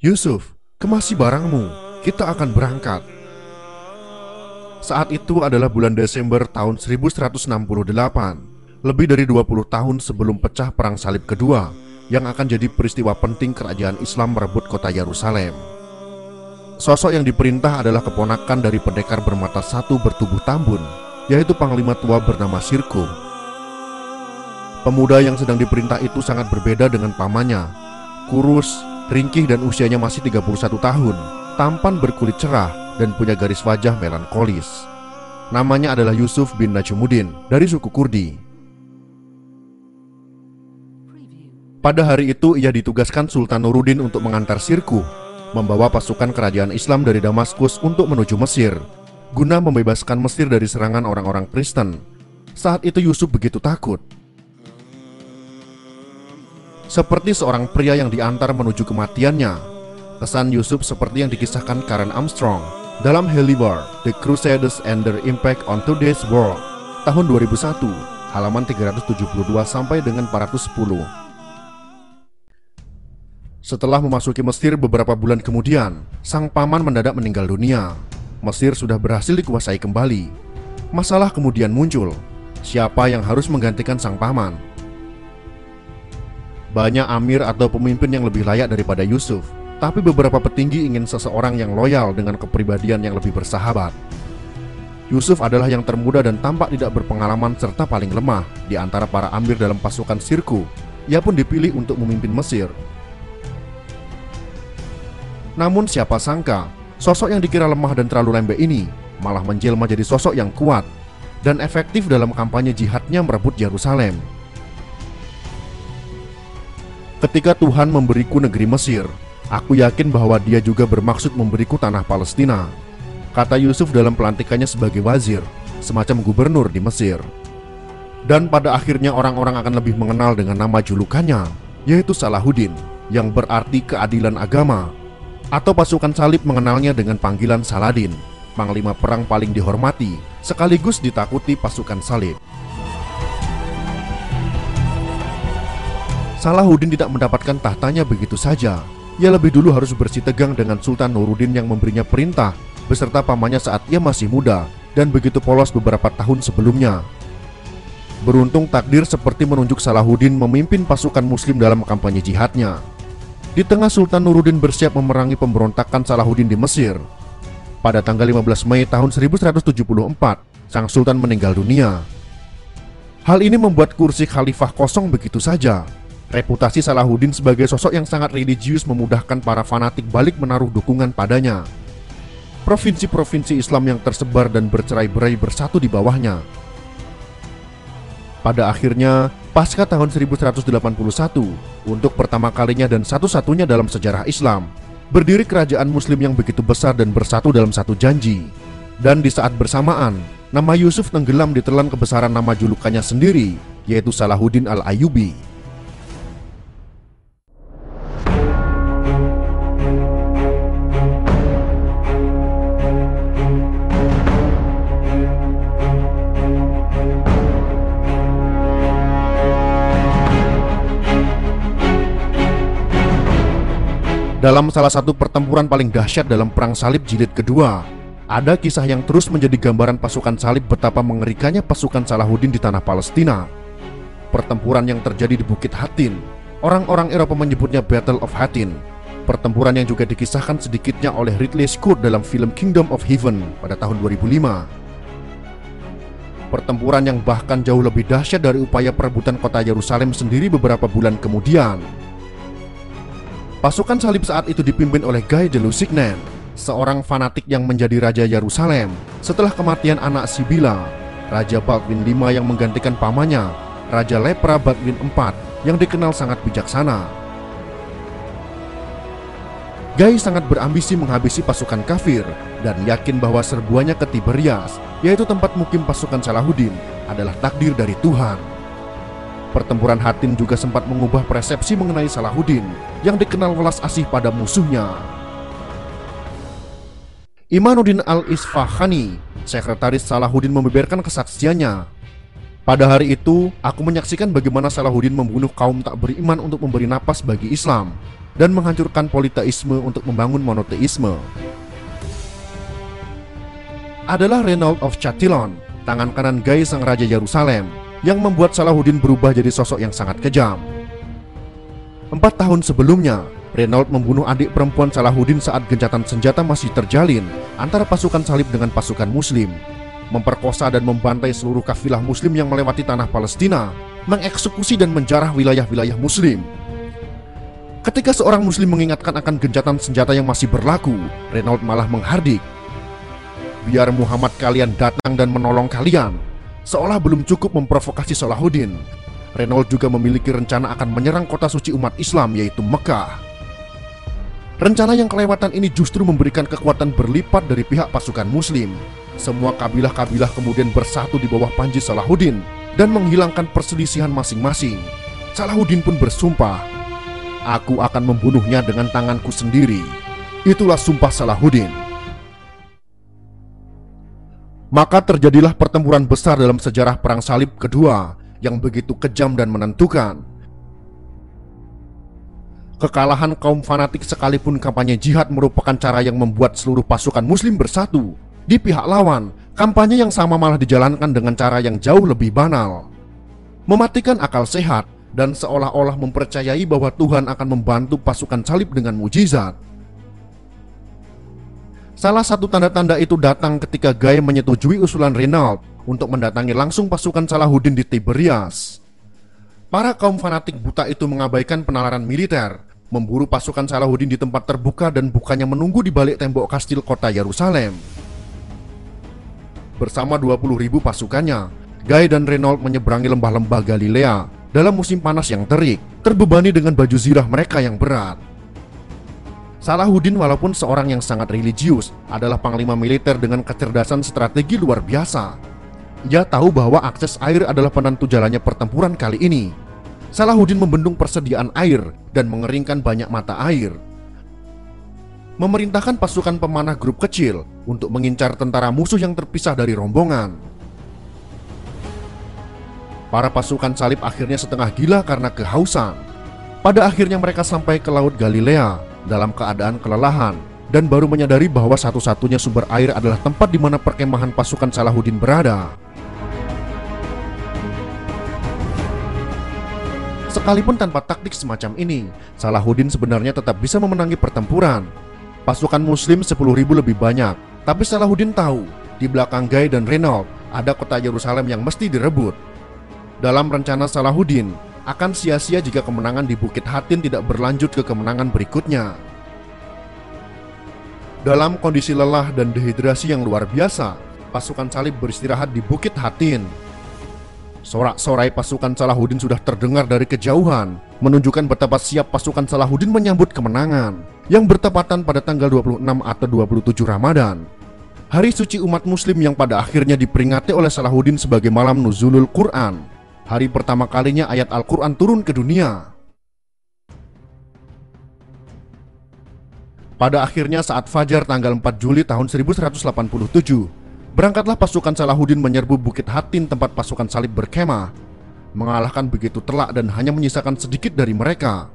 Yusuf, kemasi barangmu, kita akan berangkat. Saat itu adalah bulan Desember tahun 1168, lebih dari 20 tahun sebelum pecah perang salib kedua yang akan jadi peristiwa penting kerajaan Islam merebut kota Yerusalem. Sosok yang diperintah adalah keponakan dari pendekar bermata satu bertubuh tambun, yaitu panglima tua bernama Sirku. Pemuda yang sedang diperintah itu sangat berbeda dengan pamannya. Kurus, ringkih dan usianya masih 31 tahun, tampan berkulit cerah dan punya garis wajah melankolis. Namanya adalah Yusuf bin Najumuddin dari suku Kurdi. Pada hari itu ia ditugaskan Sultan Nuruddin untuk mengantar Sirku, membawa pasukan kerajaan Islam dari Damaskus untuk menuju Mesir, guna membebaskan Mesir dari serangan orang-orang Kristen. Saat itu Yusuf begitu takut. Seperti seorang pria yang diantar menuju kematiannya, Kesan Yusuf seperti yang dikisahkan Karen Armstrong dalam Helibar, The Crusaders and Their Impact on Today's World tahun 2001, halaman 372 sampai dengan 410. Setelah memasuki Mesir beberapa bulan kemudian, sang paman mendadak meninggal dunia. Mesir sudah berhasil dikuasai kembali. Masalah kemudian muncul. Siapa yang harus menggantikan sang paman? Banyak amir atau pemimpin yang lebih layak daripada Yusuf tapi beberapa petinggi ingin seseorang yang loyal dengan kepribadian yang lebih bersahabat. Yusuf adalah yang termuda dan tampak tidak berpengalaman serta paling lemah di antara para amir dalam pasukan Sirku. Ia pun dipilih untuk memimpin Mesir. Namun siapa sangka, sosok yang dikira lemah dan terlalu lembek ini malah menjelma jadi sosok yang kuat dan efektif dalam kampanye jihadnya merebut Yerusalem. Ketika Tuhan memberiku negeri Mesir, Aku yakin bahwa dia juga bermaksud memberiku tanah Palestina. Kata Yusuf dalam pelantikannya sebagai wazir, semacam gubernur di Mesir. Dan pada akhirnya orang-orang akan lebih mengenal dengan nama julukannya, yaitu Salahuddin, yang berarti keadilan agama. Atau pasukan salib mengenalnya dengan panggilan Saladin, panglima perang paling dihormati, sekaligus ditakuti pasukan salib. Salahuddin tidak mendapatkan tahtanya begitu saja, ia lebih dulu harus bersih tegang dengan Sultan Nuruddin yang memberinya perintah beserta pamannya saat ia masih muda dan begitu polos beberapa tahun sebelumnya. Beruntung takdir seperti menunjuk Salahuddin memimpin pasukan muslim dalam kampanye jihadnya. Di tengah Sultan Nuruddin bersiap memerangi pemberontakan Salahuddin di Mesir. Pada tanggal 15 Mei tahun 1174, sang sultan meninggal dunia. Hal ini membuat kursi khalifah kosong begitu saja Reputasi Salahuddin sebagai sosok yang sangat religius memudahkan para fanatik balik menaruh dukungan padanya. Provinsi-provinsi Islam yang tersebar dan bercerai-berai bersatu di bawahnya. Pada akhirnya, pasca tahun 1181, untuk pertama kalinya dan satu-satunya dalam sejarah Islam, berdiri kerajaan muslim yang begitu besar dan bersatu dalam satu janji. Dan di saat bersamaan, nama Yusuf tenggelam ditelan kebesaran nama julukannya sendiri, yaitu Salahuddin al-Ayyubi. Dalam salah satu pertempuran paling dahsyat dalam Perang Salib Jilid kedua, ada kisah yang terus menjadi gambaran pasukan salib betapa mengerikannya pasukan Salahuddin di tanah Palestina. Pertempuran yang terjadi di Bukit Hatin, orang-orang Eropa menyebutnya Battle of Hattin. Pertempuran yang juga dikisahkan sedikitnya oleh Ridley Scott dalam film Kingdom of Heaven pada tahun 2005. Pertempuran yang bahkan jauh lebih dahsyat dari upaya perebutan kota Yerusalem sendiri beberapa bulan kemudian Pasukan salib saat itu dipimpin oleh Guy de Lusignan, seorang fanatik yang menjadi Raja Yerusalem setelah kematian anak Sibila, Raja Baldwin V yang menggantikan pamannya, Raja Lepra Baldwin IV yang dikenal sangat bijaksana. Guy sangat berambisi menghabisi pasukan kafir dan yakin bahwa serbuannya ke Tiberias, yaitu tempat mukim pasukan Salahuddin, adalah takdir dari Tuhan. Pertempuran Hatin juga sempat mengubah persepsi mengenai Salahuddin yang dikenal welas asih pada musuhnya. Imanuddin al-Isfahani, sekretaris Salahuddin membeberkan kesaksiannya. Pada hari itu, aku menyaksikan bagaimana Salahuddin membunuh kaum tak beriman untuk memberi napas bagi Islam. dan menghancurkan politeisme untuk membangun monoteisme. Adalah Reynold of Chatillon, tangan kanan Guy sang raja Yerusalem, yang membuat Salahuddin berubah jadi sosok yang sangat kejam. Empat tahun sebelumnya, Reynold membunuh adik perempuan Salahuddin saat gencatan senjata masih terjalin antara pasukan salib dengan pasukan muslim memperkosa dan membantai seluruh kafilah muslim yang melewati tanah Palestina, mengeksekusi dan menjarah wilayah-wilayah muslim. Ketika seorang muslim mengingatkan akan gencatan senjata yang masih berlaku, Renault malah menghardik. Biar Muhammad kalian datang dan menolong kalian, seolah belum cukup memprovokasi Salahuddin. Renault juga memiliki rencana akan menyerang kota suci umat Islam yaitu Mekah. Rencana yang kelewatan ini justru memberikan kekuatan berlipat dari pihak pasukan muslim semua kabilah-kabilah kemudian bersatu di bawah panji Salahuddin dan menghilangkan perselisihan masing-masing. Salahuddin pun bersumpah, Aku akan membunuhnya dengan tanganku sendiri. Itulah sumpah Salahuddin. Maka terjadilah pertempuran besar dalam sejarah Perang Salib kedua yang begitu kejam dan menentukan. Kekalahan kaum fanatik sekalipun kampanye jihad merupakan cara yang membuat seluruh pasukan muslim bersatu di pihak lawan, kampanye yang sama malah dijalankan dengan cara yang jauh lebih banal. Mematikan akal sehat dan seolah-olah mempercayai bahwa Tuhan akan membantu pasukan salib dengan mujizat. Salah satu tanda-tanda itu datang ketika Guy menyetujui usulan Renault untuk mendatangi langsung pasukan Salahuddin di Tiberias. Para kaum fanatik buta itu mengabaikan penalaran militer, memburu pasukan Salahuddin di tempat terbuka dan bukannya menunggu di balik tembok kastil kota Yerusalem. Bersama 20 ribu pasukannya, Guy dan Renault menyeberangi lembah-lembah Galilea dalam musim panas yang terik, terbebani dengan baju zirah mereka yang berat. Salahuddin walaupun seorang yang sangat religius, adalah panglima militer dengan kecerdasan strategi luar biasa. Ia tahu bahwa akses air adalah penentu jalannya pertempuran kali ini. Salahuddin membendung persediaan air dan mengeringkan banyak mata air memerintahkan pasukan pemanah grup kecil untuk mengincar tentara musuh yang terpisah dari rombongan. Para pasukan salib akhirnya setengah gila karena kehausan. Pada akhirnya mereka sampai ke Laut Galilea dalam keadaan kelelahan dan baru menyadari bahwa satu-satunya sumber air adalah tempat di mana perkemahan pasukan Salahuddin berada. Sekalipun tanpa taktik semacam ini, Salahuddin sebenarnya tetap bisa memenangi pertempuran Pasukan muslim 10 ribu lebih banyak Tapi Salahuddin tahu Di belakang Guy dan Renault Ada kota Yerusalem yang mesti direbut Dalam rencana Salahuddin Akan sia-sia jika kemenangan di Bukit Hatin Tidak berlanjut ke kemenangan berikutnya Dalam kondisi lelah dan dehidrasi yang luar biasa Pasukan salib beristirahat di Bukit Hatin Sorak-sorai pasukan Salahuddin sudah terdengar dari kejauhan, menunjukkan betapa siap pasukan Salahuddin menyambut kemenangan yang bertepatan pada tanggal 26 atau 27 Ramadan. Hari suci umat muslim yang pada akhirnya diperingati oleh Salahuddin sebagai malam nuzulul Quran. Hari pertama kalinya ayat Al-Quran turun ke dunia. Pada akhirnya saat Fajar tanggal 4 Juli tahun 1187, Berangkatlah pasukan Salahuddin menyerbu Bukit Hatin tempat pasukan salib berkemah. Mengalahkan begitu telak dan hanya menyisakan sedikit dari mereka.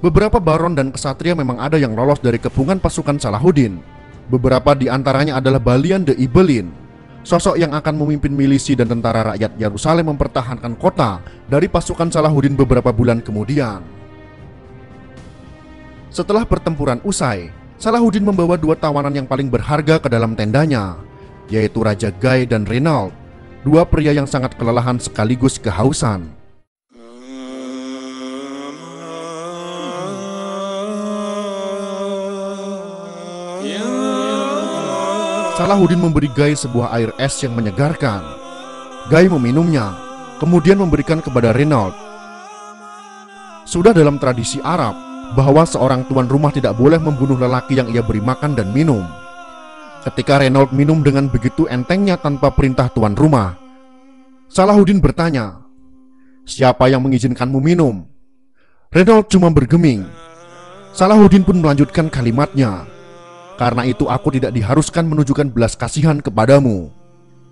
Beberapa baron dan kesatria memang ada yang lolos dari kepungan pasukan Salahuddin. Beberapa di antaranya adalah Balian de Ibelin Sosok yang akan memimpin milisi dan tentara rakyat Yerusalem mempertahankan kota dari pasukan Salahuddin beberapa bulan kemudian. Setelah pertempuran usai, Salahuddin membawa dua tawanan yang paling berharga ke dalam tendanya, yaitu Raja Guy dan Renault, dua pria yang sangat kelelahan sekaligus kehausan. Salahuddin memberi Guy sebuah air es yang menyegarkan. Guy meminumnya, kemudian memberikan kepada Renault. Sudah dalam tradisi Arab, bahwa seorang tuan rumah tidak boleh membunuh lelaki yang ia beri makan dan minum. Ketika Renault minum dengan begitu entengnya tanpa perintah tuan rumah, Salahuddin bertanya, "Siapa yang mengizinkanmu minum?" Renault cuma bergeming. Salahuddin pun melanjutkan kalimatnya, "Karena itu aku tidak diharuskan menunjukkan belas kasihan kepadamu."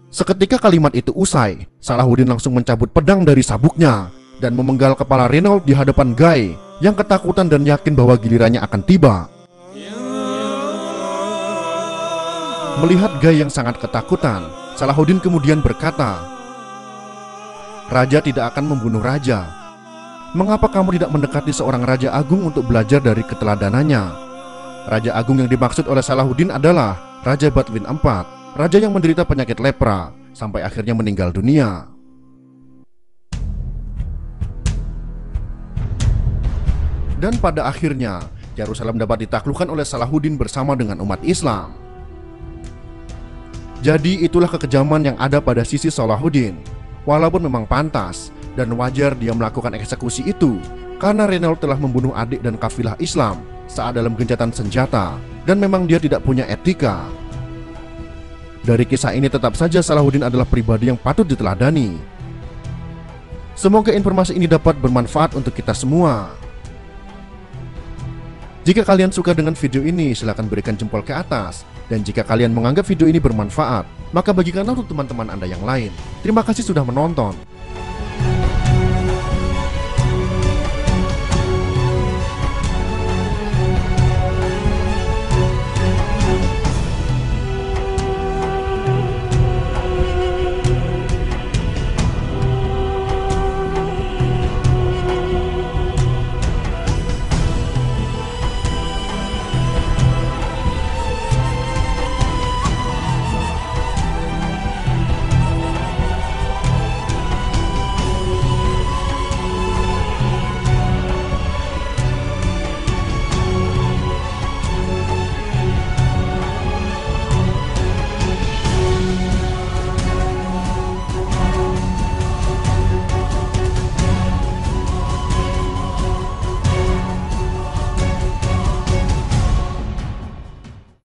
Seketika kalimat itu usai, Salahuddin langsung mencabut pedang dari sabuknya dan memenggal kepala Renault di hadapan Guy yang ketakutan dan yakin bahwa gilirannya akan tiba. Melihat Guy yang sangat ketakutan, Salahuddin kemudian berkata, Raja tidak akan membunuh raja. Mengapa kamu tidak mendekati seorang raja agung untuk belajar dari keteladanannya? Raja agung yang dimaksud oleh Salahuddin adalah Raja Batwin IV, raja yang menderita penyakit lepra sampai akhirnya meninggal dunia. Dan pada akhirnya, Yerusalem dapat ditaklukkan oleh Salahuddin bersama dengan umat Islam. Jadi itulah kekejaman yang ada pada sisi Salahuddin. Walaupun memang pantas dan wajar dia melakukan eksekusi itu karena Renault telah membunuh adik dan kafilah Islam saat dalam gencatan senjata dan memang dia tidak punya etika. Dari kisah ini tetap saja Salahuddin adalah pribadi yang patut diteladani. Semoga informasi ini dapat bermanfaat untuk kita semua. Jika kalian suka dengan video ini, silahkan berikan jempol ke atas. Dan jika kalian menganggap video ini bermanfaat, maka bagikanlah untuk teman-teman Anda yang lain. Terima kasih sudah menonton.